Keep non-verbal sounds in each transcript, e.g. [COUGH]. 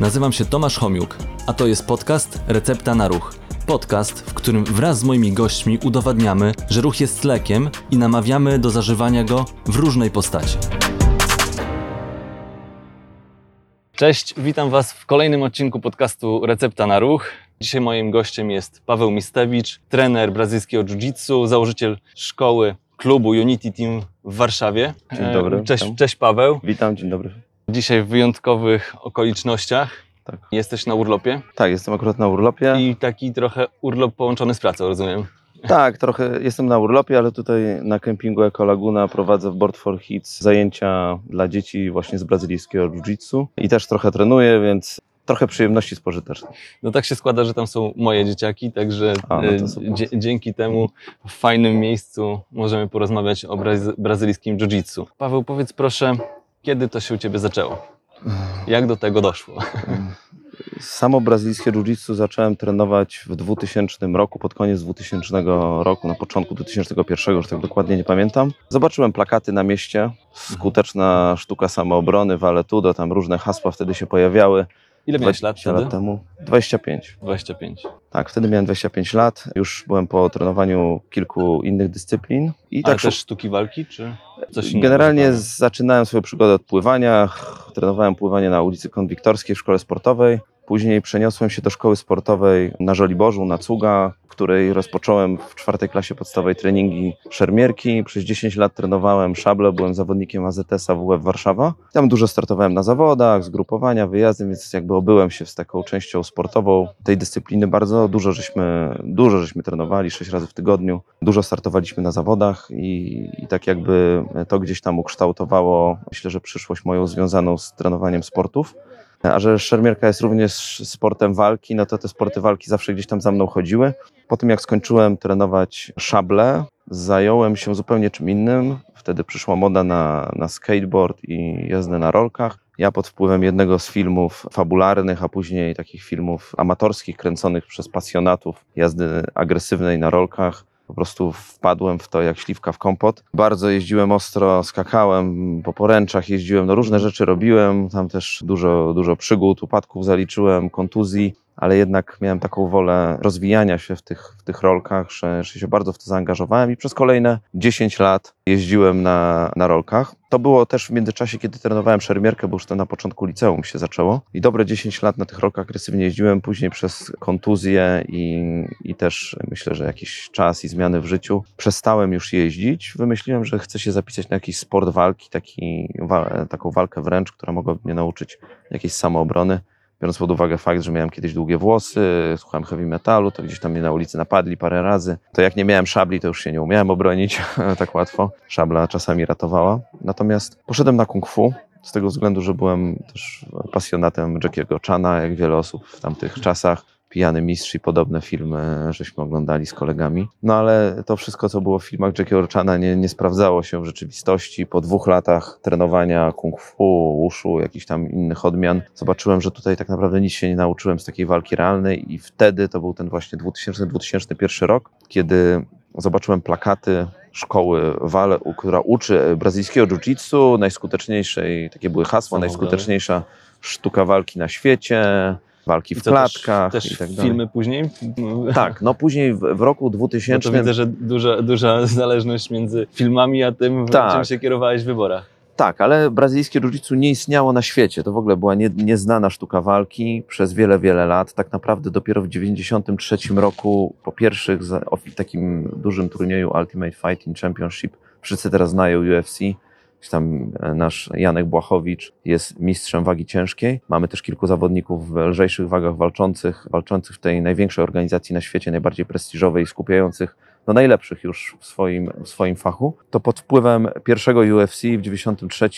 Nazywam się Tomasz Homiuk, a to jest podcast Recepta na Ruch. Podcast, w którym wraz z moimi gośćmi udowadniamy, że ruch jest lekiem i namawiamy do zażywania go w różnej postaci. Cześć, witam Was w kolejnym odcinku podcastu Recepta na Ruch. Dzisiaj moim gościem jest Paweł Mistewicz, trener brazylijskiego jiu-jitsu, założyciel szkoły klubu Unity Team w Warszawie. Dzień dobry, E, Cześć, witam. cześć Paweł. Witam, dzień dobry. Dzisiaj w wyjątkowych okolicznościach. Tak. Jesteś na urlopie Tak, jestem akurat na urlopie. i taki trochę urlop połączony z pracą, rozumiem. Tak, trochę jestem na urlopie, ale tutaj na kempingu Eco Laguna prowadzę w Board for Hits zajęcia dla dzieci właśnie z brazylijskiego jiu-jitsu i też trochę trenuję, więc trochę przyjemności spożytecznych. No tak się składa, że tam są moje dzieciaki, także A, no to e, super. dzie- dzięki temu w fajnym miejscu możemy porozmawiać o brazy- brazylijskim jiu-jitsu. Paweł, powiedz proszę, kiedy to się u Ciebie zaczęło? Jak do tego doszło? Samo brazylijskie jiu-jitsu zacząłem trenować w 2000 roku, pod koniec 2000 roku, na początku 2001, już tak dokładnie nie pamiętam. Zobaczyłem plakaty na mieście, skuteczna sztuka samoobrony, Valetudo, tam różne hasła wtedy się pojawiały. Ile miałeś lat 20 wtedy? lat temu. 25. 25. Tak, wtedy miałem 25 lat, już byłem po trenowaniu kilku innych dyscyplin i Ale tak też sztuki walki, czy coś innego? generalnie zaczynałem swoją przygodę od pływania. Trenowałem pływanie na ulicy Konwiktorskiej w szkole sportowej. Później przeniosłem się do szkoły sportowej na Żoliborzu, na Cuga, w której rozpocząłem w czwartej klasie podstawowej treningi szermierki. Przez 10 lat trenowałem szable, byłem zawodnikiem AZS-a WF Warszawa. Tam dużo startowałem na zawodach, zgrupowania, wyjazdy, więc jakby obyłem się z taką częścią sportową tej dyscypliny bardzo. Dużo żeśmy, dużo żeśmy trenowali, 6 razy w tygodniu. Dużo startowaliśmy na zawodach i, i tak jakby to gdzieś tam ukształtowało, myślę, że przyszłość moją związaną z trenowaniem sportów. A że szermierka jest również sportem walki, no to te sporty walki zawsze gdzieś tam za mną chodziły. Po tym jak skończyłem trenować szable, zająłem się zupełnie czym innym. Wtedy przyszła moda na, na skateboard i jazdę na rolkach. Ja pod wpływem jednego z filmów fabularnych, a później takich filmów amatorskich kręconych przez pasjonatów jazdy agresywnej na rolkach, po prostu wpadłem w to jak śliwka w kompot. Bardzo jeździłem ostro, skakałem po poręczach, jeździłem, no różne rzeczy robiłem. Tam też dużo, dużo przygód, upadków zaliczyłem, kontuzji, ale jednak miałem taką wolę rozwijania się w tych, w tych rolkach, że, że się bardzo w to zaangażowałem i przez kolejne 10 lat jeździłem na, na rolkach. To było też w międzyczasie, kiedy trenowałem szermierkę, bo już to na początku liceum się zaczęło. I dobre 10 lat na tych rolkach agresywnie jeździłem, później przez kontuzje i, i też myślę, że jakiś czas i zmiany w życiu przestałem już jeździć. Wymyśliłem, że chcę się zapisać na jakiś sport walki, taki, wa, taką walkę wręcz, która mogłaby mnie nauczyć jakiejś samoobrony. Biorąc pod uwagę fakt, że miałem kiedyś długie włosy, słuchałem heavy metalu, to gdzieś tam mnie na ulicy napadli parę razy. To jak nie miałem szabli, to już się nie umiałem obronić [LAUGHS] tak łatwo. Szabla czasami ratowała. Natomiast poszedłem na kung fu, z tego względu, że byłem też pasjonatem Jackiego Chana, jak wiele osób w tamtych czasach. Pijany Mistrz i podobne filmy żeśmy oglądali z kolegami. No ale to wszystko, co było w filmach Jackiego Chana nie, nie sprawdzało się w rzeczywistości. Po dwóch latach trenowania kung fu, wushu, jakichś tam innych odmian, zobaczyłem, że tutaj tak naprawdę nic się nie nauczyłem z takiej walki realnej i wtedy to był ten właśnie 2000-2001 rok, kiedy zobaczyłem plakaty szkoły Wale, która uczy brazylijskiego jiu-jitsu, najskuteczniejszej, takie były hasła, najskuteczniejsza sztuka walki na świecie, walki w klatkach też, też i tak dalej. filmy później? Tak, no później w, w roku No to 2000 widzę, że duża, duża zależność między filmami a tym, Tak. czym się kierowałeś w wyborach. Tak, ale brazylijskie jiu-jitsu nie istniało na świecie. To w ogóle była nie, nieznana sztuka walki przez wiele, wiele lat. Tak naprawdę dopiero w 1993 roku, po pierwszych takim dużym turnieju Ultimate Fighting Championship, wszyscy teraz znają UFC, tam e, nasz Janek Błachowicz jest mistrzem wagi ciężkiej. Mamy też kilku zawodników w lżejszych wagach walczących, walczących w tej największej organizacji na świecie, najbardziej prestiżowej skupiających no najlepszych już w swoim, w swoim fachu. To pod wpływem pierwszego UFC w 93,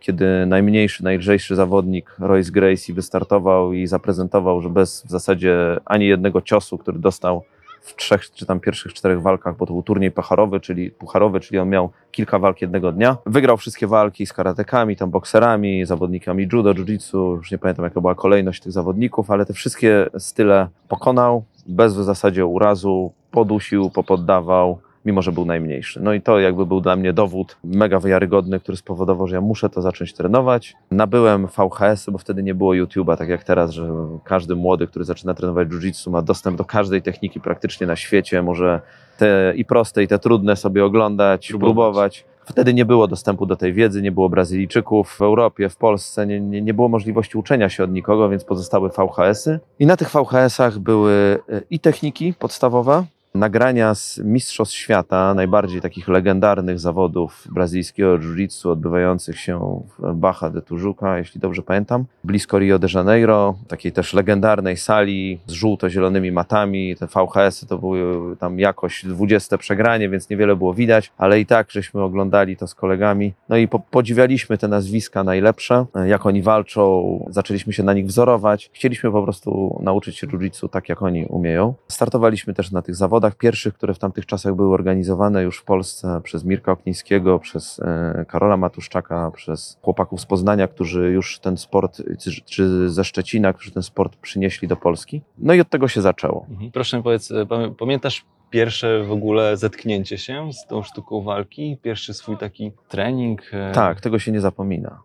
kiedy najmniejszy, najlżejszy zawodnik Royce Gracie wystartował i zaprezentował, że bez w zasadzie ani jednego ciosu, który dostał w trzech czy tam pierwszych czterech walkach, bo to był turniej pucharowy, czyli pucharowy, czyli on miał kilka walk jednego dnia. Wygrał wszystkie walki z karatekami, tam bokserami, zawodnikami judo, jiu-jitsu, już nie pamiętam jaka była kolejność tych zawodników, ale te wszystkie style pokonał bez w zasadzie urazu, podusił, popoddawał mimo że był najmniejszy. No i to jakby był dla mnie dowód mega wiarygodny, który spowodował, że ja muszę to zacząć trenować. Nabyłem VHS, bo wtedy nie było YouTube'a, tak jak teraz, że każdy młody, który zaczyna trenować jiu-jitsu ma dostęp do każdej techniki praktycznie na świecie, może te i proste i te trudne sobie oglądać, Próbować. próbować. Wtedy nie było dostępu do tej wiedzy, nie było Brazylijczyków w Europie, w Polsce, nie, nie, nie było możliwości uczenia się od nikogo, więc pozostały VHS-y. I na tych VHS-ach były e, i techniki podstawowe, nagrania z Mistrzostw Świata, najbardziej takich legendarnych zawodów brazylijskiego jiu-jitsu odbywających się w Baja de Tijuca, jeśli dobrze pamiętam, blisko Rio de Janeiro, takiej też legendarnej sali z żółto-zielonymi matami. Te VHS-y to były tam jakoś 20 przegranie, więc niewiele było widać, ale i tak żeśmy oglądali to z kolegami. No i po podziwialiśmy te nazwiska najlepsze, jak oni walczą, zaczęliśmy się na nich wzorować. Chcieliśmy po prostu nauczyć się jiu-jitsu tak, jak oni umieją. Startowaliśmy też na tych zawodach pierwszych, które w tamtych czasach były organizowane już w Polsce przez Mirka Oknińskiego, przez e, Karola Matuszczaka, przez chłopaków z Poznania, którzy już ten sport, czy, ze Szczecina, którzy ten sport przynieśli do Polski. No i od tego się zaczęło. Mhm. Proszę mi powiedz, e, pamię- pamiętasz pierwsze w ogóle zetknięcie się z tą sztuką walki? Pierwszy swój taki trening? e, Tak, tego się nie zapomina.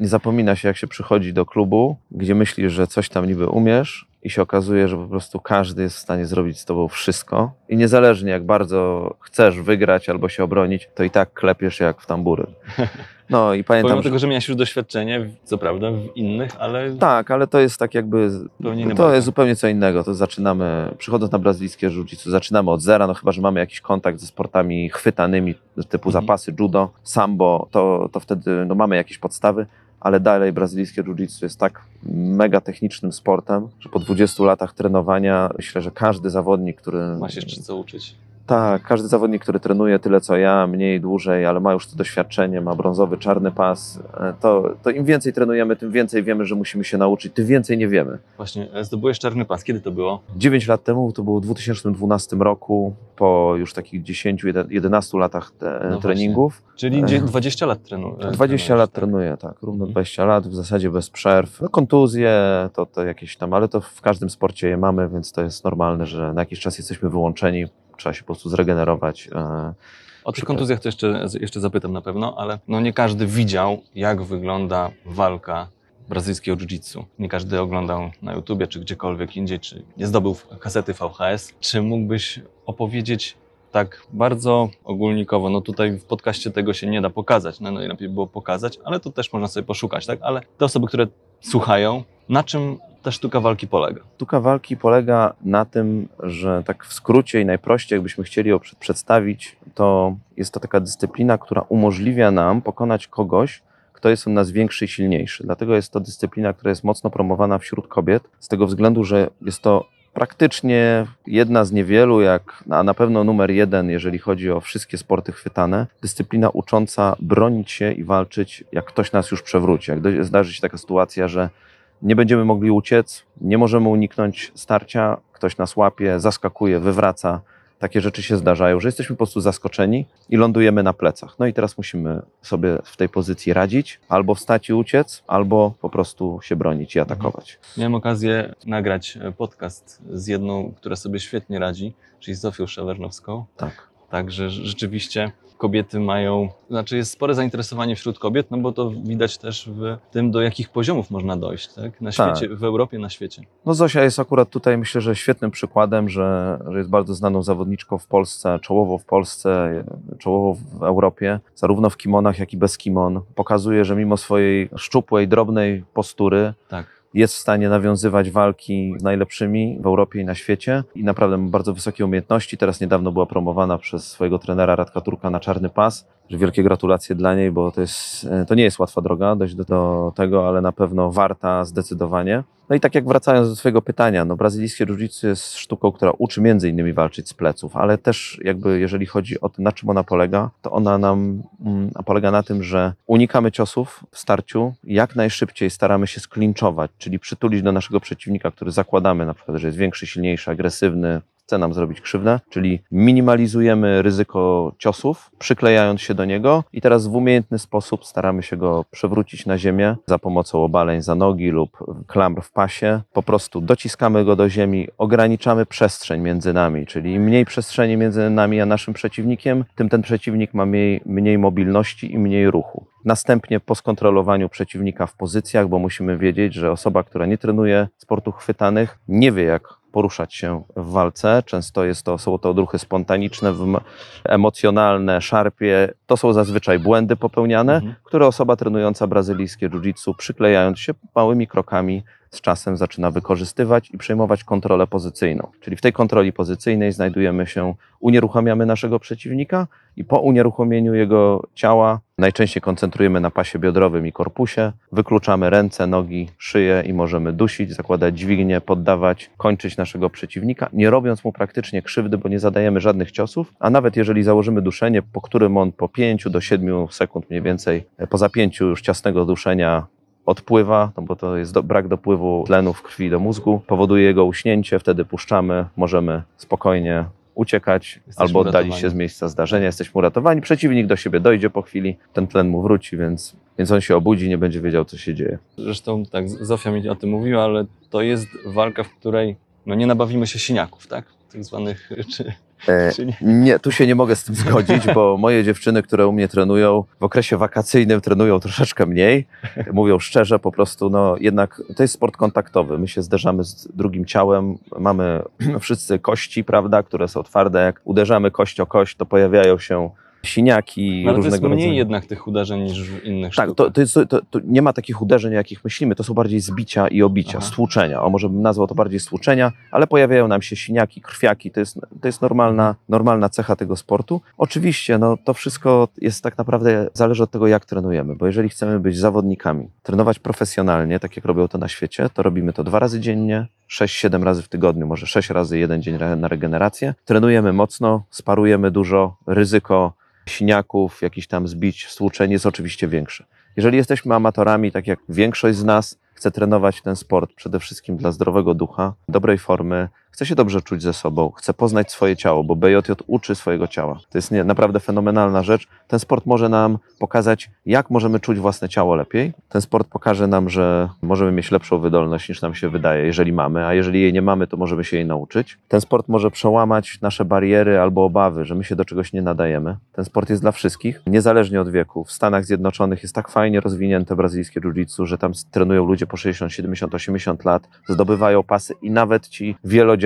Nie zapomina się, jak się przychodzi do klubu, gdzie myślisz, że coś tam niby umiesz i się okazuje, że po prostu każdy jest w stanie zrobić z tobą wszystko i niezależnie jak bardzo chcesz wygrać albo się obronić, to i tak klepiesz jak w tambury. [LAUGHS] No i pamiętam, Pomimo że... tego, że miałeś już doświadczenie, co prawda, w innych, ale Tak, ale to jest tak jakby. To jest zupełnie co innego. To zaczynamy, przychodząc na brazylijskie jiu-jitsu, zaczynamy od zera, no chyba, że mamy jakiś kontakt ze sportami chwytanymi, typu Mhm. zapasy, judo, sambo, to, to wtedy no, mamy jakieś podstawy, ale dalej brazylijskie jiu-jitsu jest tak mega technicznym sportem, że po 20 latach trenowania myślę, że każdy zawodnik, który. masz jeszcze co uczyć. Tak, każdy zawodnik, który trenuje tyle co ja, mniej, dłużej, ale ma już to doświadczenie, ma brązowy, czarny pas, e, to, to im więcej trenujemy, tym więcej wiemy, że musimy się nauczyć, tym więcej nie wiemy. Właśnie, e, zdobyłeś czarny pas. Kiedy to było? 9 lat temu, to było w 2012 roku, po już takich 10-11 latach te, No treningów. Czyli E. dzie- 20 lat trenu. e, 20 trenujesz, lat tak? trenuję, tak, równo Mhm. 20 lat, w zasadzie bez przerw. No, kontuzje, to, to jakieś tam, ale to w każdym sporcie je mamy, więc to jest normalne, że na jakiś czas jesteśmy wyłączeni, trzeba się po prostu zregenerować. e, O tych kontuzjach to jeszcze, jeszcze zapytam na pewno, ale no nie każdy widział, jak wygląda walka brazylijskiego jiu-jitsu. Nie każdy oglądał na YouTubie czy gdziekolwiek indziej, czy nie zdobył kasety VHS. Czy mógłbyś opowiedzieć tak bardzo ogólnikowo, no tutaj w podcaście tego się nie da pokazać, no najlepiej było pokazać, ale to też można sobie poszukać, tak? Ale te osoby, które słuchają, na czym ta sztuka walki polega? Sztuka walki polega na tym, że tak w skrócie i najprościej, jakbyśmy chcieli ją przed- przedstawić, to jest to taka dyscyplina, która umożliwia nam pokonać kogoś, kto jest od nas większy i silniejszy. Dlatego jest to dyscyplina, która jest mocno promowana wśród kobiet, z tego względu, że jest to praktycznie jedna z niewielu, jak, a na pewno numer jeden, jeżeli chodzi o wszystkie sporty chwytane, dyscyplina ucząca bronić się i walczyć, jak ktoś nas już przewróci. Jak zdarzy się taka sytuacja, że nie będziemy mogli uciec, nie możemy uniknąć starcia, ktoś nas łapie, zaskakuje, wywraca. Takie rzeczy się zdarzają, że jesteśmy po prostu zaskoczeni i lądujemy na plecach. No i teraz musimy sobie w tej pozycji radzić, albo wstać i uciec, albo po prostu się bronić i atakować. Miałem okazję nagrać podcast z jedną, która sobie świetnie radzi, czyli Zofią Szewernowską. Tak. Także rz- rzeczywiście kobiety mają, znaczy jest spore zainteresowanie wśród kobiet, no bo to widać też w tym, do jakich poziomów można dojść, tak? Na Tak. świecie, w Europie, na świecie. No Zosia jest akurat tutaj myślę, że świetnym przykładem, że, że jest bardzo znaną zawodniczką w Polsce, czołowo w Polsce, czołowo w Europie, zarówno w kimonach, jak i bez kimon. Pokazuje, że mimo swojej szczupłej, drobnej postury Tak. Jest w stanie nawiązywać walki z najlepszymi w Europie i na świecie i naprawdę ma bardzo wysokie umiejętności. Teraz niedawno była promowana przez swojego trenera Radka Turka na czarny pas. Że Wielkie gratulacje dla niej, bo to, jest, e, to nie jest łatwa droga dojść do, do tego, ale na pewno warta zdecydowanie. No i tak jak wracając do Twojego pytania, no brazylijskie jiu-jitsu jest sztuką, która uczy między innymi walczyć z pleców, ale też jakby jeżeli chodzi o to, na czym ona polega, to ona nam mm, polega na tym, że unikamy ciosów w starciu, jak najszybciej staramy się sklinczować, czyli przytulić do naszego przeciwnika, który zakładamy na przykład, że jest większy, silniejszy, agresywny, chce nam zrobić krzywdę, czyli minimalizujemy ryzyko ciosów, przyklejając się do niego i teraz w umiejętny sposób staramy się go przewrócić na ziemię za pomocą obaleń za nogi lub klamr w pasie. Po prostu dociskamy go do ziemi, ograniczamy przestrzeń między nami, czyli im mniej przestrzeni między nami a naszym przeciwnikiem, tym ten przeciwnik ma mniej, mniej mobilności i mniej ruchu. Następnie po skontrolowaniu przeciwnika w pozycjach, bo musimy wiedzieć, że osoba, która nie trenuje sportów chwytanych, nie wie jak poruszać się w walce. Często jest to, są to odruchy spontaniczne, emocjonalne, szarpie. To są zazwyczaj błędy popełniane, Mhm. które osoba trenująca brazylijskie jiu-jitsu, przyklejając się małymi krokami, z czasem zaczyna wykorzystywać i przejmować kontrolę pozycyjną. Czyli w tej kontroli pozycyjnej znajdujemy się, unieruchamiamy naszego przeciwnika i po unieruchomieniu jego ciała najczęściej koncentrujemy na pasie biodrowym i korpusie, wykluczamy ręce, nogi, szyję i możemy dusić, zakładać dźwignię, poddawać, kończyć naszego przeciwnika, nie robiąc mu praktycznie krzywdy, bo nie zadajemy żadnych ciosów, a nawet jeżeli założymy duszenie, po którym on po 5 do 7 sekund mniej więcej, e, po zapięciu już ciasnego duszenia odpływa, no bo to jest do, brak dopływu tlenu w krwi do mózgu, powoduje jego uśnięcie, wtedy puszczamy, możemy spokojnie uciekać Jesteśmy albo oddalić uratowani. się z miejsca zdarzenia, jesteśmy uratowani, przeciwnik do siebie dojdzie po chwili, ten tlen mu wróci, więc, więc on się obudzi, nie będzie wiedział, co się dzieje. Zresztą tak, Zofia mi o tym mówiła, ale to jest walka, w której no, nie nabawimy się siniaków, tak? Tak zwanych, [LAUGHS] czy nie? Nie, tu się nie mogę z tym zgodzić, bo moje dziewczyny, które u mnie trenują, w okresie wakacyjnym trenują troszeczkę mniej. Mówią szczerze, po prostu, no jednak to jest sport kontaktowy. My się zderzamy z drugim ciałem, mamy wszyscy kości, prawda, które są twarde. Jak uderzamy kość o kość, to pojawiają się siniaki No, ale to jest różnego mniej rodzaju. jednak tych uderzeń niż w innych Tak, to, to, jest, to, to nie ma takich uderzeń, jakich myślimy. To są bardziej zbicia i obicia, Aha. stłuczenia. O, może bym nazwał to bardziej stłuczenia, ale pojawiają nam się siniaki, krwiaki. To jest, to jest normalna, normalna cecha tego sportu. Oczywiście, no, to wszystko jest tak naprawdę, zależy od tego, jak trenujemy, bo jeżeli chcemy być zawodnikami, trenować profesjonalnie, tak jak robią to na świecie, to robimy to dwa razy dziennie, 6-7 razy w tygodniu, może 6 razy jeden dzień na regenerację. Trenujemy mocno, sparujemy dużo, ryzyko siniaków, jakichś tam zbić, stłuczeń jest oczywiście większe. Jeżeli jesteśmy amatorami, tak jak większość z nas chce trenować ten sport przede wszystkim dla zdrowego ducha, dobrej formy, chce się dobrze czuć ze sobą, chce poznać swoje ciało, bo BJJ uczy swojego ciała. To jest nie, naprawdę fenomenalna rzecz. Ten sport może nam pokazać, jak możemy czuć własne ciało lepiej. Ten sport pokaże nam, że możemy mieć lepszą wydolność niż nam się wydaje, jeżeli mamy, a jeżeli jej nie mamy, to możemy się jej nauczyć. Ten sport może przełamać nasze bariery albo obawy, że my się do czegoś nie nadajemy. Ten sport jest dla wszystkich, niezależnie od wieku. W Stanach Zjednoczonych jest tak fajnie rozwinięte brazylijskie jiu-jitsu, że tam trenują ludzie po 60, 70, 80 lat, zdobywają pasy i nawet ci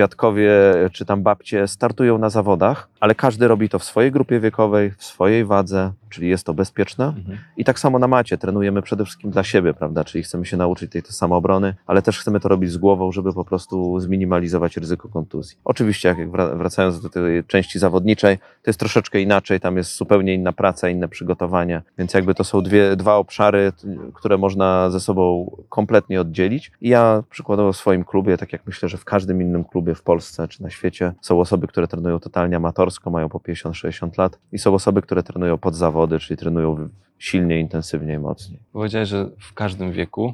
wielodziadkowie czy tam babcie startują na zawodach, ale każdy robi to w swojej grupie wiekowej, w swojej wadze, czyli jest to bezpieczne. Mhm. I tak samo na macie trenujemy przede wszystkim dla siebie, prawda? Czyli chcemy się nauczyć tej, tej samoobrony, ale też chcemy to robić z głową, żeby po prostu zminimalizować ryzyko kontuzji. Oczywiście, jak wra- wracając do tej części zawodniczej, to jest troszeczkę inaczej, tam jest zupełnie inna praca, inne przygotowanie, więc jakby to są dwie, dwa obszary, które można ze sobą kompletnie oddzielić. I ja przykładowo w swoim klubie, tak jak myślę, że w każdym innym klubie w Polsce czy na świecie, są osoby, które trenują totalnie amatorsko, mają po 50-60 lat i są osoby, które trenują pod zawody, czyli trenują silniej, intensywniej, mocniej. Powiedziałeś, że w każdym wieku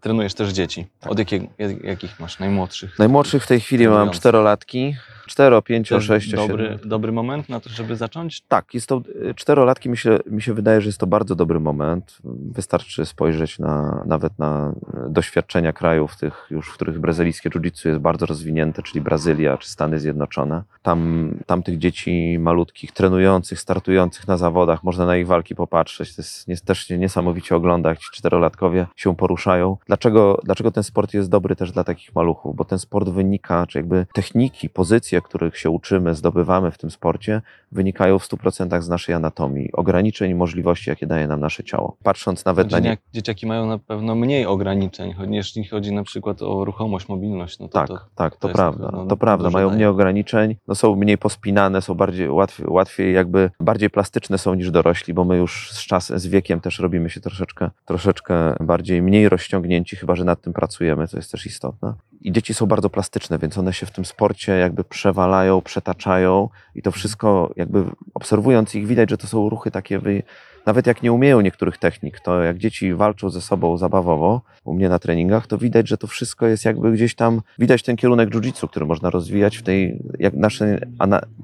trenujesz też dzieci. Tak. Od jakiego, jakich masz? Najmłodszych? Najmłodszych w tej chwili mam czterolatki, cztero, pięcio, Też sześcio, dobry, siedmiu. dobry moment na to, żeby zacząć? Tak, jest to y, czterolatki, mi się, mi się wydaje, że jest to bardzo dobry moment. Wystarczy spojrzeć na, nawet na y, doświadczenia krajów, tych już, w których brazylijskie jiu-jitsu jest bardzo rozwinięte, czyli Brazylia czy Stany Zjednoczone. Tam, tam tych dzieci malutkich, trenujących, startujących na zawodach, można na ich walki popatrzeć. To jest też niesamowicie ogląda, jak ci czterolatkowie się poruszają. Dlaczego, dlaczego ten sport jest dobry też dla takich maluchów? Bo ten sport wynika, czy jakby techniki, pozycje, których się uczymy, zdobywamy w tym sporcie, wynikają w 100% z naszej anatomii, ograniczeń i możliwości, jakie daje nam nasze ciało. Patrząc nawet na nie. Dzieciaki, mają na pewno mniej ograniczeń, choć jeśli chodzi na przykład o ruchomość, mobilność, no to, Tak, to tak, to, to prawda. pewno to prawda. Mają daje. mniej ograniczeń, no są mniej pospinane, są bardziej łatwiej, łatwiej jakby bardziej plastyczne są niż dorośli, bo my już z czasem, z wiekiem też robimy się troszeczkę, troszeczkę bardziej mniej rozciągnięci, chyba że nad tym pracujemy, co jest też istotne. I dzieci są bardzo plastyczne, więc one się w tym sporcie jakby przewalają, przetaczają i to wszystko jakby obserwując ich widać, że to są ruchy takie nawet jak nie umieją niektórych technik, to jak dzieci walczą ze sobą zabawowo, u mnie na treningach, to widać, że to wszystko jest jakby gdzieś tam, widać ten kierunek jiu-jitsu, który można rozwijać w tej jak naszej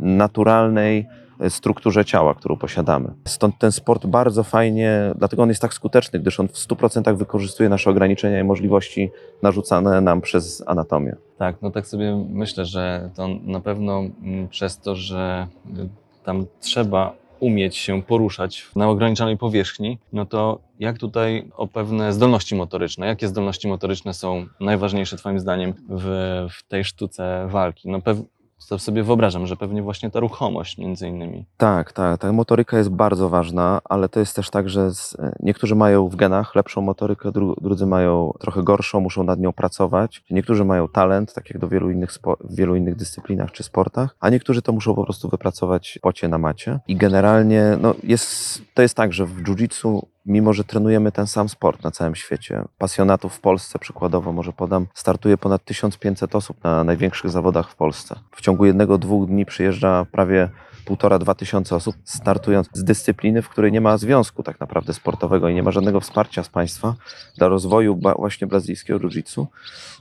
naturalnej strukturze ciała, którą posiadamy. Stąd ten sport bardzo fajnie, dlatego on jest tak skuteczny, gdyż on w 100% wykorzystuje nasze ograniczenia i możliwości narzucane nam przez anatomię. Tak, no tak sobie myślę, że to na pewno mm, przez to, że y, tam trzeba umieć się poruszać na ograniczonej powierzchni, no to jak tutaj o pewne zdolności motoryczne, jakie zdolności motoryczne są najważniejsze Twoim zdaniem w, w tej sztuce walki? No to sobie wyobrażam, że pewnie właśnie ta ruchomość między innymi. Tak, tak, ta motoryka jest bardzo ważna, ale to jest też tak, że z, niektórzy mają w genach lepszą motorykę, dru, drudzy mają trochę gorszą, muszą nad nią pracować. Niektórzy mają talent, tak jak do wielu innych spo, w wielu innych dyscyplinach czy sportach, a niektórzy to muszą po prostu wypracować pocie na macie. I generalnie no, jest, to jest tak, że w jiu-jitsu mimo że trenujemy ten sam sport na całym świecie. Pasjonatów w Polsce, przykładowo może podam, startuje ponad 1500 osób na największych zawodach w Polsce. W ciągu jednego, dwóch dni przyjeżdża prawie półtora, dwa tysiące osób, startując z dyscypliny, w której nie ma związku tak naprawdę sportowego i nie ma żadnego wsparcia z państwa dla rozwoju właśnie brazylijskiego jiu-jitsu,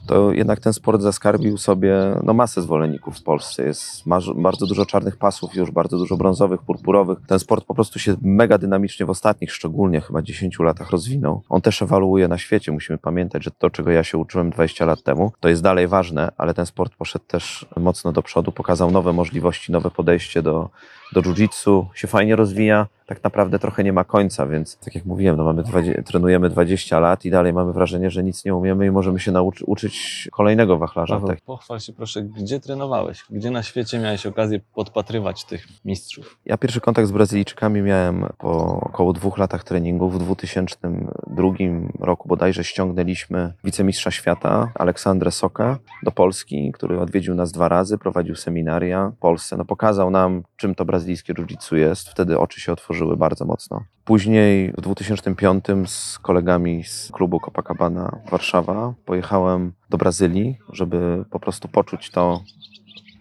to jednak ten sport zaskarbił sobie no, masę zwolenników w Polsce. Jest bardzo dużo czarnych pasów już, bardzo dużo brązowych, purpurowych. Ten sport po prostu się mega dynamicznie w ostatnich, szczególnie 10 latach rozwinął. On też ewoluuje na świecie. Musimy pamiętać, że to, czego ja się uczyłem 20 lat temu, to jest dalej ważne, ale ten sport poszedł też mocno do przodu, pokazał nowe możliwości, nowe podejście do, do jiu-jitsu, się fajnie rozwija. Tak naprawdę trochę nie ma końca, więc tak jak mówiłem, no mamy 20, trenujemy 20 lat i dalej mamy wrażenie, że nic nie umiemy i możemy się nauczyć uczyć kolejnego wachlarza. Paweł, Tak. pochwal się proszę, gdzie trenowałeś? Gdzie na świecie miałeś okazję podpatrywać tych mistrzów? Ja pierwszy kontakt z Brazylijczykami miałem po około dwóch latach treningu. W 2002 roku bodajże ściągnęliśmy wicemistrza świata Aleksandrę Soka do Polski, który odwiedził nas dwa razy, prowadził seminaria w Polsce. No, pokazał nam, czym to brazylijskie jiu-jitsu jest. Wtedy oczy się otworzyły bardzo mocno. Później w 2005 z kolegami z klubu Copacabana Warszawa pojechałem do Brazylii, żeby po prostu poczuć to,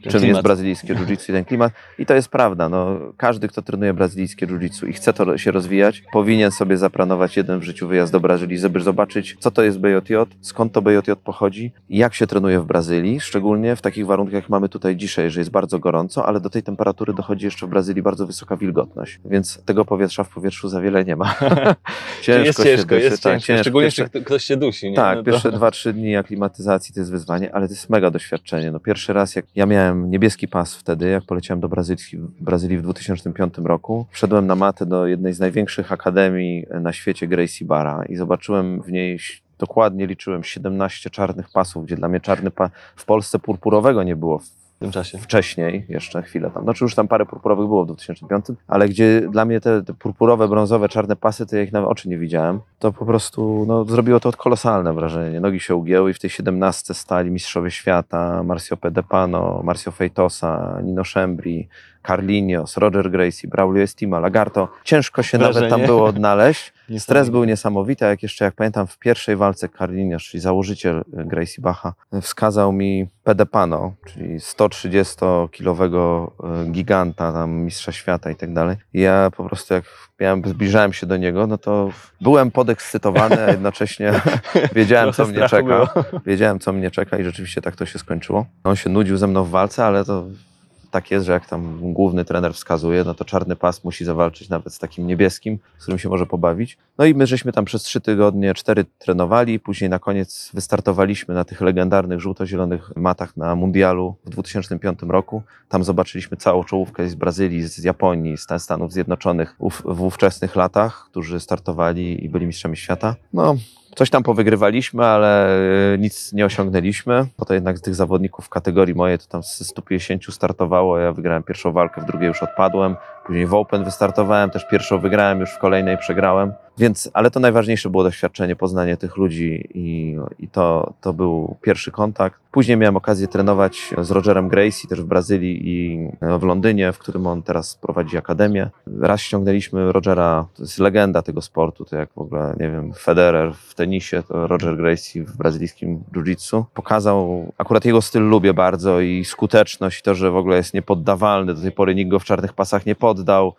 czym klimat. jest brazylijskie jiu-jitsu i ten klimat. I to jest prawda. No, każdy, kto trenuje brazylijskie jiu-jitsu i chce to się rozwijać, powinien sobie zaplanować jeden w życiu wyjazd do Brazylii, żeby zobaczyć, co to jest BJJ, skąd to BJJ pochodzi jak się trenuje w Brazylii, szczególnie w takich warunkach, jak mamy tutaj dzisiaj, że jest bardzo gorąco, ale do tej temperatury dochodzi jeszcze w Brazylii bardzo wysoka wilgotność, więc tego powietrza w powietrzu za wiele nie ma. [LAUGHS] Czyli jest się ciężko, jest tak, ciężko. Szczególnie, Pierwsze- ktoś się dusi. Nie? tak, No to- pierwsze dwa, trzy dni aklimatyzacji to jest wyzwanie, ale to jest mega doświadczenie. No pierwszy raz, jak ja miałem niebieski pas wtedy, jak poleciałem do Brazylii, Brazylii w 2005 roku, wszedłem na matę do jednej z największych akademii na świecie, Gracie Barra i zobaczyłem w niej dokładnie liczyłem 17 czarnych pasów, gdzie dla mnie czarny pas w Polsce purpurowego nie było tym czasie. wcześniej, jeszcze chwilę tam, znaczy już tam parę purpurowych było w 2005, ale gdzie dla mnie te, te purpurowe, brązowe, czarne pasy, to ja ich na oczy nie widziałem, to po prostu no, zrobiło to kolosalne wrażenie. Nogi się ugięły i w tej 17 stali mistrzowie świata, Marcio Pedepano, Marcio Feitosa, Nino Szembri, Carlinhos, Roger Gracie, Braulio Estima, Lagarto. Ciężko się nawet tam Wrażenie. było odnaleźć. [LAUGHS] Stres był niesamowity, a jak jeszcze, jak pamiętam, w pierwszej walce Carlinhos, czyli założyciel e, Gracie Bacha, wskazał mi Pedepano, czyli 130-kilowego e, giganta, tam mistrza świata i tak dalej. I ja po prostu jak miałem, zbliżałem się do niego, no to byłem podekscytowany, a jednocześnie [LAUGHS] wiedziałem, co mnie czeka. było. Wiedziałem, co mnie czeka i rzeczywiście tak to się skończyło. On się nudził ze mną w walce, ale to tak jest, że jak tam główny trener wskazuje, no to czarny pas musi zawalczyć nawet z takim niebieskim, z którym się może pobawić. No i my żeśmy tam przez trzy tygodnie, cztery trenowali, później na koniec wystartowaliśmy na tych legendarnych żółto-zielonych matach na mundialu w 2005 roku. Tam zobaczyliśmy całą czołówkę z Brazylii, z Japonii, z Stanów Zjednoczonych w ówczesnych latach, którzy startowali i byli mistrzami świata. No, Coś tam powygrywaliśmy, ale y, nic nie osiągnęliśmy. To jednak z tych zawodników w kategorii mojej to tam z 150 startowało. Ja wygrałem pierwszą walkę, w drugiej już odpadłem. Później w Open wystartowałem, też pierwszą wygrałem, już w kolejnej przegrałem. Więc, ale to najważniejsze było doświadczenie, poznanie tych ludzi i, i to, to był pierwszy kontakt. Później miałem okazję trenować z Rogerem Gracie też w Brazylii i w Londynie, w którym on teraz prowadzi akademię. Raz ściągnęliśmy Rogera, to jest legenda tego sportu, to jak w ogóle, nie wiem, Federer w tenisie, to Roger Gracie w brazylijskim jiu-jitsu. Pokazał, akurat jego styl lubię bardzo i skuteczność i to, że w ogóle jest niepoddawalny, do tej pory nikt go w czarnych pasach nie poddał.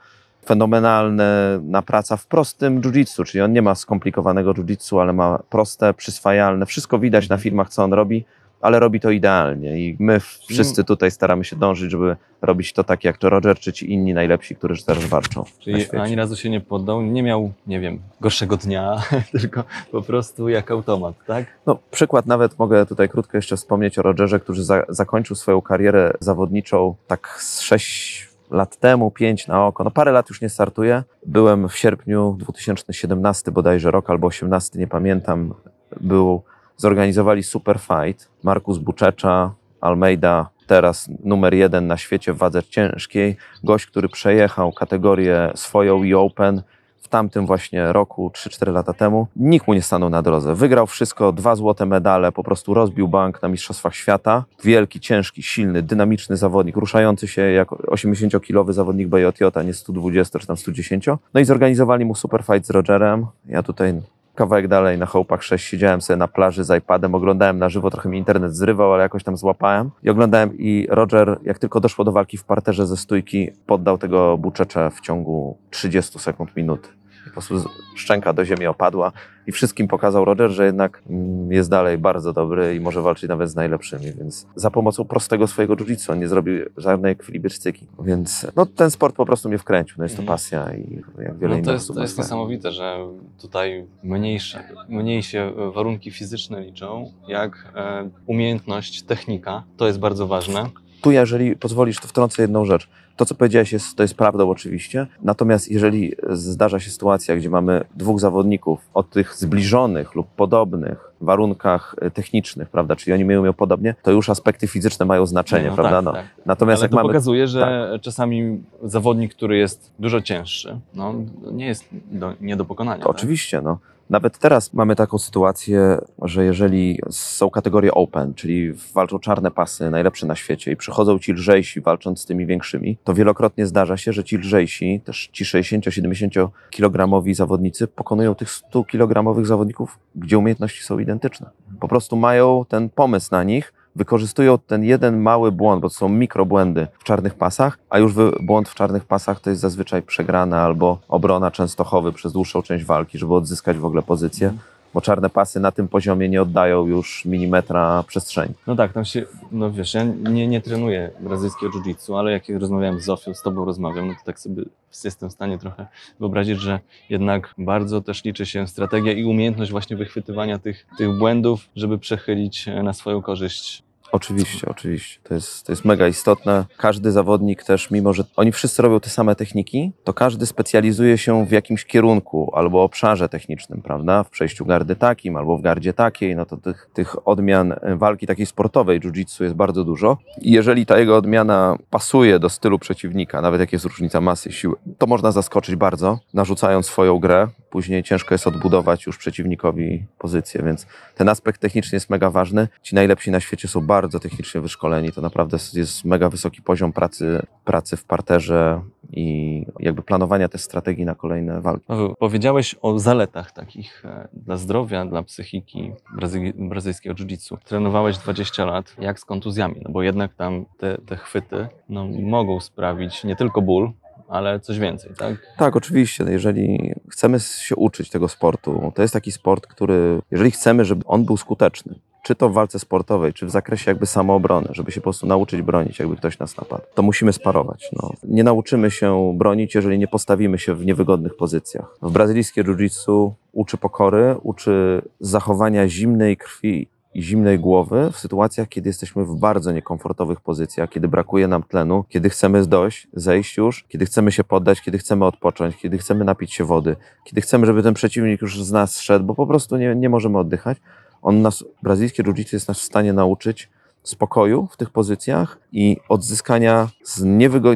Fenomenalna praca w prostym jiu-jitsu, czyli on nie ma skomplikowanego jiu-jitsu, ale ma proste, przyswajalne. Wszystko widać na filmach, co on robi, ale robi to idealnie i my wszyscy tutaj staramy się dążyć, żeby robić to tak jak to Roger, czy ci inni najlepsi, którzy teraz walczą Czyli ani razu się nie poddał, nie miał, nie wiem, gorszego dnia, [LAUGHS] tylko po prostu jak automat, tak? No, przykład nawet mogę tutaj krótko jeszcze wspomnieć o Rogerze, który za, zakończył swoją karierę zawodniczą tak z 6 lat temu, 5 na oko. No parę lat już nie startuje. Byłem w sierpniu 2017 bodajże rok albo 18, nie pamiętam. Był, zorganizowali super fight. Markus Buczecza, Almeida, teraz numer jeden na świecie w wadze ciężkiej. Gość, który przejechał kategorię swoją i Open w tamtym właśnie roku, 3-4 lata temu, nikt mu nie stanął na drodze. Wygrał wszystko, dwa złote medale, po prostu rozbił bank na Mistrzostwach Świata. Wielki, ciężki, silny, dynamiczny zawodnik, ruszający się jak 80-kilowy zawodnik BJJ, a nie 120 czy tam 110. No i zorganizowali mu super fight z Rogerem. Ja tutaj kawałek dalej na Hołpach 6 siedziałem sobie na plaży z iPadem, oglądałem na żywo, trochę mi internet zrywał, ale jakoś tam złapałem. I oglądałem i Roger, jak tylko doszło do walki w parterze ze stójki, poddał tego buczecza w ciągu 30 sekund, minuty. Po prostu szczęka do ziemi opadła i wszystkim pokazał Roger, że jednak mm, jest dalej bardzo dobry i może walczyć nawet z najlepszymi, więc za pomocą prostego swojego jiu-jitsu on nie zrobił żadnej ekwilibrystyki. Więc no, ten sport po prostu mnie wkręcił, no jest to Mhm. pasja i jak wiele No innych to jest, to jest niesamowite, że tutaj mniejsze, mniej się warunki fizyczne liczą, jak e, umiejętność, technika. To jest bardzo ważne. Tu, jeżeli pozwolisz, to wtrącę jedną rzecz. To, co powiedziałeś, jest, to jest prawdą oczywiście. Natomiast jeżeli zdarza się sytuacja, gdzie mamy dwóch zawodników o tych zbliżonych lub podobnych warunkach e, technicznych, prawda, czyli oni mają podobnie, to już aspekty fizyczne mają znaczenie, Nie, no prawda? tak, no. tak. Natomiast Ale jak to mamy pokazuje, że czasami zawodnik, który jest dużo cięższy, no, nie jest do, nie do pokonania. Tak? oczywiście, no. Nawet teraz mamy taką sytuację, że jeżeli są kategorie open, czyli walczą czarne pasy, najlepsze na świecie, i przychodzą ci lżejsi walcząc z tymi większymi, to wielokrotnie zdarza się, że ci lżejsi, też ci 60-70 kilogramowi zawodnicy, pokonują tych 100 kilogramowych zawodników, gdzie umiejętności są identyczne. Po prostu mają ten pomysł na nich, wykorzystują ten jeden mały błąd, bo to są mikrobłędy w czarnych pasach, a już błąd w czarnych pasach to jest zazwyczaj przegrana albo obrona Częstochowy przez dłuższą część walki, żeby odzyskać w ogóle pozycję, bo czarne pasy na tym poziomie nie oddają już milimetra przestrzeni. No tak, tam się, no wiesz, ja nie, nie trenuję brazylijskiego jiu-jitsu, ale jak rozmawiałem z Zofią, z tobą rozmawiam, no to tak sobie jestem w stanie trochę wyobrazić, że jednak bardzo też liczy się strategia i umiejętność właśnie wychwytywania tych, tych błędów, żeby przechylić na swoją korzyść. Oczywiście, oczywiście. To jest, to jest mega istotne. Każdy zawodnik też, mimo że oni wszyscy robią te same techniki, to każdy specjalizuje się w jakimś kierunku albo obszarze technicznym, prawda? W przejściu gardy takim albo w gardzie takiej, no to tych, tych odmian e, walki takiej sportowej jiu-jitsu jest bardzo dużo. I jeżeli ta jego odmiana pasuje do stylu przeciwnika, nawet jak jest różnica masy siły, to można zaskoczyć bardzo, narzucając swoją grę. Później ciężko jest odbudować już przeciwnikowi pozycję, więc ten aspekt techniczny jest mega ważny. Ci najlepsi na świecie są bardzo technicznie wyszkoleni. To naprawdę jest- mega wysoki poziom pracy, pracy w parterze i jakby planowania też strategii na kolejne walki. Powiedziałeś o zaletach takich e, dla zdrowia, dla psychiki brazy, brazylijskiego jiu-jitsu. Trenowałeś 20 lat, jak z kontuzjami, no bo jednak tam te, te chwyty no, mogą sprawić nie tylko ból, ale coś więcej, tak? Tak, oczywiście. Jeżeli chcemy się uczyć tego sportu, to jest taki sport, który, jeżeli chcemy, żeby on był skuteczny, czy to w walce sportowej, czy w zakresie jakby samoobrony, żeby się po prostu nauczyć bronić, jakby ktoś nas napadł, to musimy sparować. No. Nie nauczymy się bronić, jeżeli nie postawimy się w niewygodnych pozycjach. W brazylijskie jiu-jitsu uczy pokory, uczy zachowania zimnej krwi zimnej głowy w sytuacjach, kiedy jesteśmy w bardzo niekomfortowych pozycjach, kiedy brakuje nam tlenu, kiedy chcemy dojść, zejść już, kiedy chcemy się poddać, kiedy chcemy odpocząć, kiedy chcemy napić się wody, kiedy chcemy, żeby ten przeciwnik już z nas szedł, bo po prostu nie, nie możemy oddychać. On nas, brazylijskie jiu-jitsu jest nas w stanie nauczyć spokoju w tych pozycjach i odzyskania z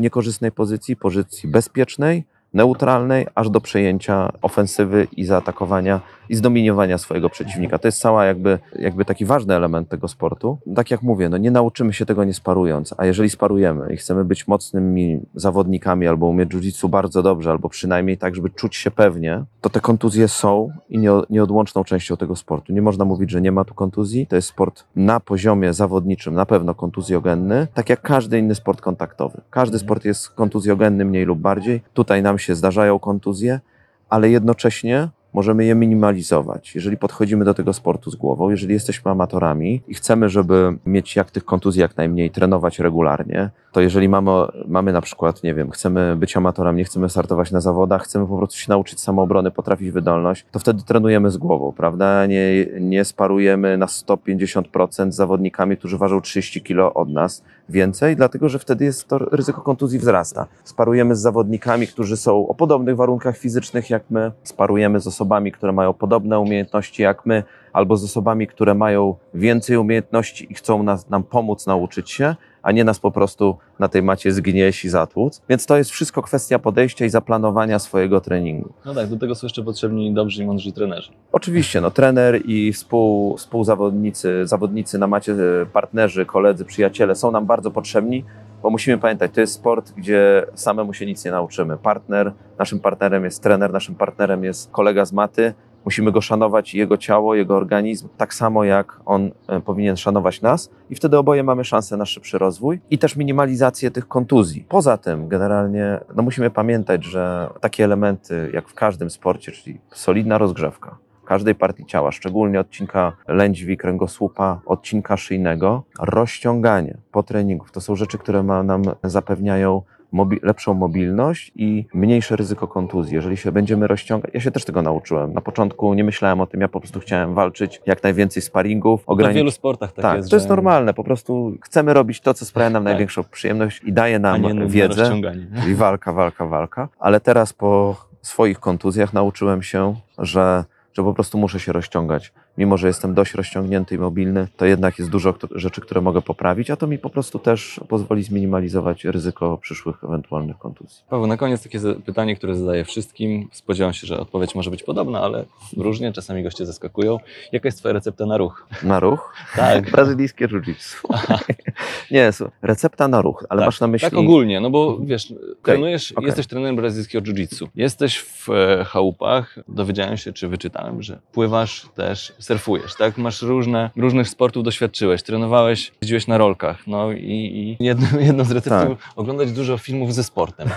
niekorzystnej pozycji, pozycji bezpiecznej, neutralnej, aż do przejęcia ofensywy i zaatakowania i zdominowania swojego przeciwnika. To jest cała jakby, jakby taki ważny element tego sportu. Tak jak mówię, no nie nauczymy się tego nie sparując, a jeżeli sparujemy i chcemy być mocnymi zawodnikami albo umieć jiu-jitsu bardzo dobrze, albo przynajmniej tak, żeby czuć się pewnie, to te kontuzje są i nie, nieodłączną częścią tego sportu. Nie można mówić, że nie ma tu kontuzji. To jest sport na poziomie zawodniczym, na pewno kontuzjogenny, tak jak każdy inny sport kontaktowy. Każdy sport jest kontuzjogenny mniej lub bardziej. Tutaj nam się zdarzają kontuzje, ale jednocześnie możemy je minimalizować. Jeżeli podchodzimy do tego sportu z głową, jeżeli jesteśmy amatorami i chcemy, żeby mieć jak tych kontuzji jak najmniej, trenować regularnie, to jeżeli mamy, mamy na przykład, nie wiem, chcemy być amatorem, nie chcemy startować na zawodach, chcemy po prostu się nauczyć samoobrony, potrafić wydolność, to wtedy trenujemy z głową, prawda? Nie, nie sparujemy na 150% z zawodnikami, którzy ważą 30 kg od nas więcej, dlatego że wtedy jest to ryzyko kontuzji wzrasta. Sparujemy z zawodnikami, którzy są o podobnych warunkach fizycznych jak my, sparujemy z osobami, które mają podobne umiejętności jak my, albo z osobami, które mają więcej umiejętności i chcą nas, nam pomóc nauczyć się, a nie nas po prostu na tej macie zgnieść i zatłuc. Więc to jest wszystko kwestia podejścia i zaplanowania swojego treningu. No tak, do tego są jeszcze potrzebni dobrzy i mądrzy trenerzy. Oczywiście, no, trener i współ, współzawodnicy, zawodnicy na macie, e, partnerzy, koledzy, przyjaciele są nam bardzo potrzebni, bo musimy pamiętać, to jest sport, gdzie samemu się nic nie nauczymy. Partner, naszym partnerem jest trener, naszym partnerem jest kolega z maty. Musimy go szanować, jego ciało, jego organizm, tak samo jak on e, powinien szanować nas, i wtedy oboje mamy szansę na szybszy rozwój i też minimalizację tych kontuzji. Poza tym, generalnie, no musimy pamiętać, że takie elementy, jak w każdym sporcie, czyli solidna rozgrzewka, każdej partii ciała, szczególnie odcinka lędźwi, kręgosłupa, odcinka szyjnego, rozciąganie po treningu. To są rzeczy, które ma, nam zapewniają mobi- lepszą mobilność i mniejsze ryzyko kontuzji. Jeżeli się będziemy rozciągać, ja się też tego nauczyłem. Na początku nie myślałem o tym, ja po prostu chciałem walczyć, jak najwięcej sparingów, No, w wielu sportach tak, Tak, jest, to jest że- normalne. Po prostu chcemy robić to, co sprawia nam Tak. największą przyjemność i daje nam wiedzę. [LAUGHS] I walka, walka, walka. Ale teraz po swoich kontuzjach nauczyłem się, że, że po prostu muszę się rozciągać. Mimo, że jestem dość rozciągnięty i mobilny, to jednak jest dużo rzeczy, które mogę poprawić, a to mi po prostu też pozwoli zminimalizować ryzyko przyszłych ewentualnych kontuzji. Paweł, na koniec takie pytanie, które zadaję wszystkim. Spodziewam się, że odpowiedź może być podobna, ale różnie, czasami goście zaskakują. Jaka jest Twoja recepta na ruch? Na ruch? Tak. [LAUGHS] Brazylijskie jiu-jitsu. [LAUGHS] Nie, recepta na ruch, ale tak, masz na myśli... Tak ogólnie, no bo wiesz, trenujesz, okej. jesteś trenerem brazylijskiego jiu-jitsu. Jesteś w e, chałupach, dowiedziałem się, czy wyczytałem, że pływasz też, surfujesz, tak? Masz różne, różnych sportów doświadczyłeś, trenowałeś, jeździłeś na rolkach, no i, i jedno, [LAUGHS] jedną z recept Tak. oglądać dużo filmów ze sportem.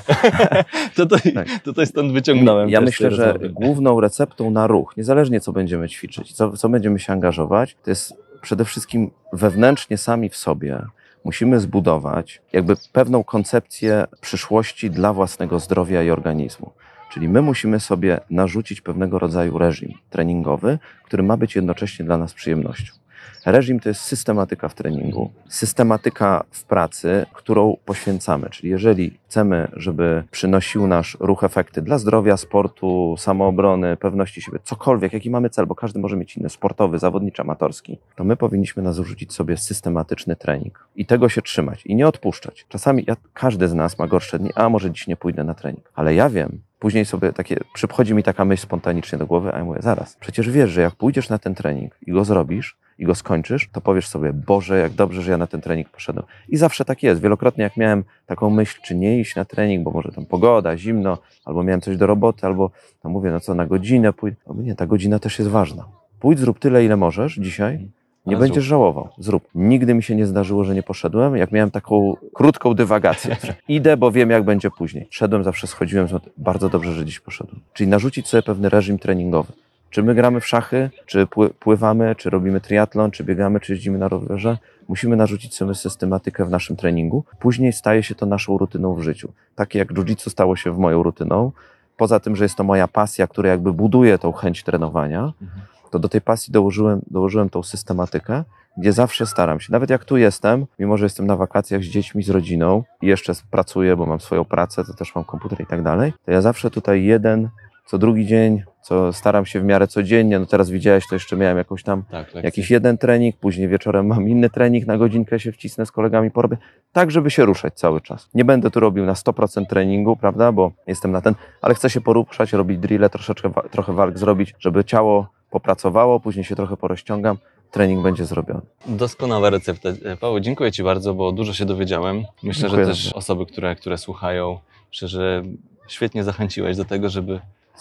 [LAUGHS] to, to, Tak. to stąd wyciągnąłem. Ja myślę, że rozmowy. główną receptą na ruch, niezależnie co będziemy ćwiczyć, co, co będziemy się angażować, to jest przede wszystkim wewnętrznie sami w sobie musimy zbudować jakby pewną koncepcję przyszłości dla własnego zdrowia i organizmu. Czyli my musimy sobie narzucić pewnego rodzaju reżim treningowy, który ma być jednocześnie dla nas przyjemnością. Reżim to jest systematyka w treningu, systematyka w pracy, którą poświęcamy. Czyli jeżeli chcemy, żeby przynosił nasz ruch efekty dla zdrowia, sportu, samoobrony, pewności siebie, cokolwiek, jaki mamy cel, bo każdy może mieć inny, sportowy, zawodniczy, amatorski, to my powinniśmy narzucić sobie systematyczny trening i tego się trzymać i nie odpuszczać. Czasami ja, każdy z nas ma gorsze dni, a może dziś nie pójdę na trening, ale ja wiem, Później sobie takie, przychodzi mi taka myśl spontanicznie do głowy, a ja mówię, zaraz, przecież wiesz, że jak pójdziesz na ten trening i go zrobisz, i go skończysz, to powiesz sobie, Boże, jak dobrze, że ja na ten trening poszedłem. I zawsze tak jest. Wielokrotnie jak miałem taką myśl, czy nie iść na trening, bo może tam pogoda, zimno, albo miałem coś do roboty, albo no mówię, no co, na godzinę pójdę. No nie, ta godzina też jest ważna. Pójdź, zrób tyle, ile możesz dzisiaj, nie Ale będziesz zrób. żałował. Zrób. Nigdy mi się nie zdarzyło, że nie poszedłem. Jak miałem taką krótką dywagację. [LAUGHS] Idę, bo wiem, jak będzie później. Szedłem, zawsze schodziłem. Bardzo dobrze, że dziś poszedłem. Czyli narzucić sobie pewny reżim treningowy. Czy my gramy w szachy, czy pły- pływamy, czy robimy triatlon, czy biegamy, czy jeździmy na rowerze, musimy narzucić sobie systematykę w naszym treningu. Później staje się to naszą rutyną w życiu. Takie jak jiu-jitsu stało się w moją rutyną. Poza tym, że jest to moja pasja, która jakby buduje tą chęć trenowania, Mhm. to do tej pasji dołożyłem, dołożyłem tą systematykę, gdzie zawsze staram się, nawet jak tu jestem, mimo że jestem na wakacjach z dziećmi, z rodziną i jeszcze pracuję, bo mam swoją pracę, to też mam komputer i tak dalej, to ja zawsze tutaj jeden, co drugi dzień, co staram się w miarę codziennie, no teraz widziałeś, to jeszcze miałem jakąś tam Tak, jakiś jeden trening, później wieczorem mam inny trening, na godzinkę się wcisnę z kolegami, porobię, tak żeby się ruszać cały czas. Nie będę tu robił na 100% treningu, prawda, bo jestem na ten, ale chcę się poruszać, robić drille, troszeczkę, trochę walk zrobić, żeby ciało popracowało, później się trochę porozciągam, trening będzie zrobiony. Doskonała recepta. E, Paweł, dziękuję Ci bardzo, bo dużo się dowiedziałem. Myślę, Dziękuję że też bardzo. osoby, które, które słuchają, myślę, że świetnie zachęciłeś do tego, żeby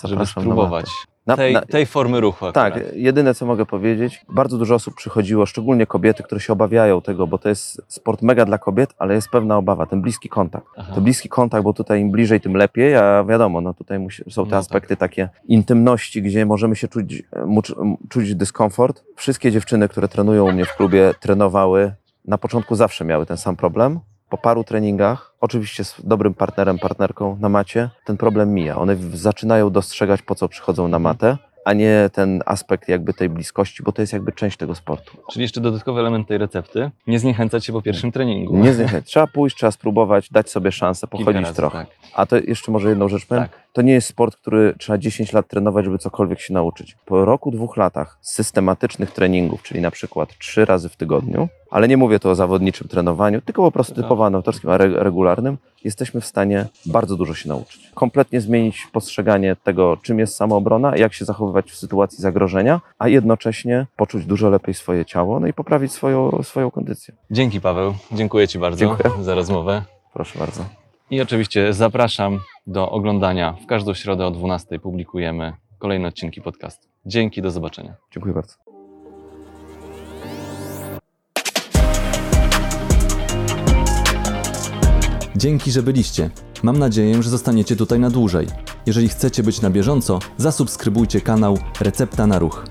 Zapraszam na spróbować Na, tej, na, tej formy ruchu. Akurat. tak, jedyne co mogę powiedzieć, bardzo dużo osób przychodziło, szczególnie kobiety, które się obawiają tego, bo to jest sport mega dla kobiet, ale jest pewna obawa, ten bliski kontakt. Aha. To bliski kontakt, bo tutaj im bliżej, tym lepiej, a wiadomo, no tutaj musi, są te No aspekty takie intymności, gdzie możemy się czuć, czuć dyskomfort. Wszystkie dziewczyny, które trenują u mnie w klubie, trenowały, na początku zawsze miały ten sam problem. Po paru treningach, oczywiście z dobrym partnerem, partnerką na macie, ten problem mija. One zaczynają dostrzegać, po co przychodzą na matę, a nie ten aspekt jakby tej bliskości, bo to jest jakby część tego sportu. Czyli jeszcze dodatkowy element tej recepty. Nie zniechęcać się po pierwszym treningu. Nie zniechęć. Trzeba pójść, trzeba spróbować, dać sobie szansę, pochodzić razy, trochę. Tak. A to jeszcze może jedną rzecz powiem. tak. To nie jest sport, który trzeba 10 lat trenować, żeby cokolwiek się nauczyć. Po roku, dwóch latach systematycznych treningów, czyli na przykład trzy razy w tygodniu, ale nie mówię tu o zawodniczym trenowaniu, tylko po prostu Aha. typowo amatorskim, regularnym, jesteśmy w stanie bardzo dużo się nauczyć. Kompletnie zmienić postrzeganie tego, czym jest samoobrona, jak się zachowywać w sytuacji zagrożenia, a jednocześnie poczuć dużo lepiej swoje ciało, no i poprawić swoją, swoją kondycję. Dzięki Paweł. Dziękuję Ci bardzo Dziękuję. za rozmowę. Proszę bardzo. I oczywiście zapraszam do oglądania. W każdą środę o 12 publikujemy kolejne odcinki podcastu. Dzięki, do zobaczenia. Dziękuję bardzo. Dzięki, że byliście. Mam nadzieję, że zostaniecie tutaj na dłużej. Jeżeli chcecie być na bieżąco, zasubskrybujcie kanał Recepta na Ruch.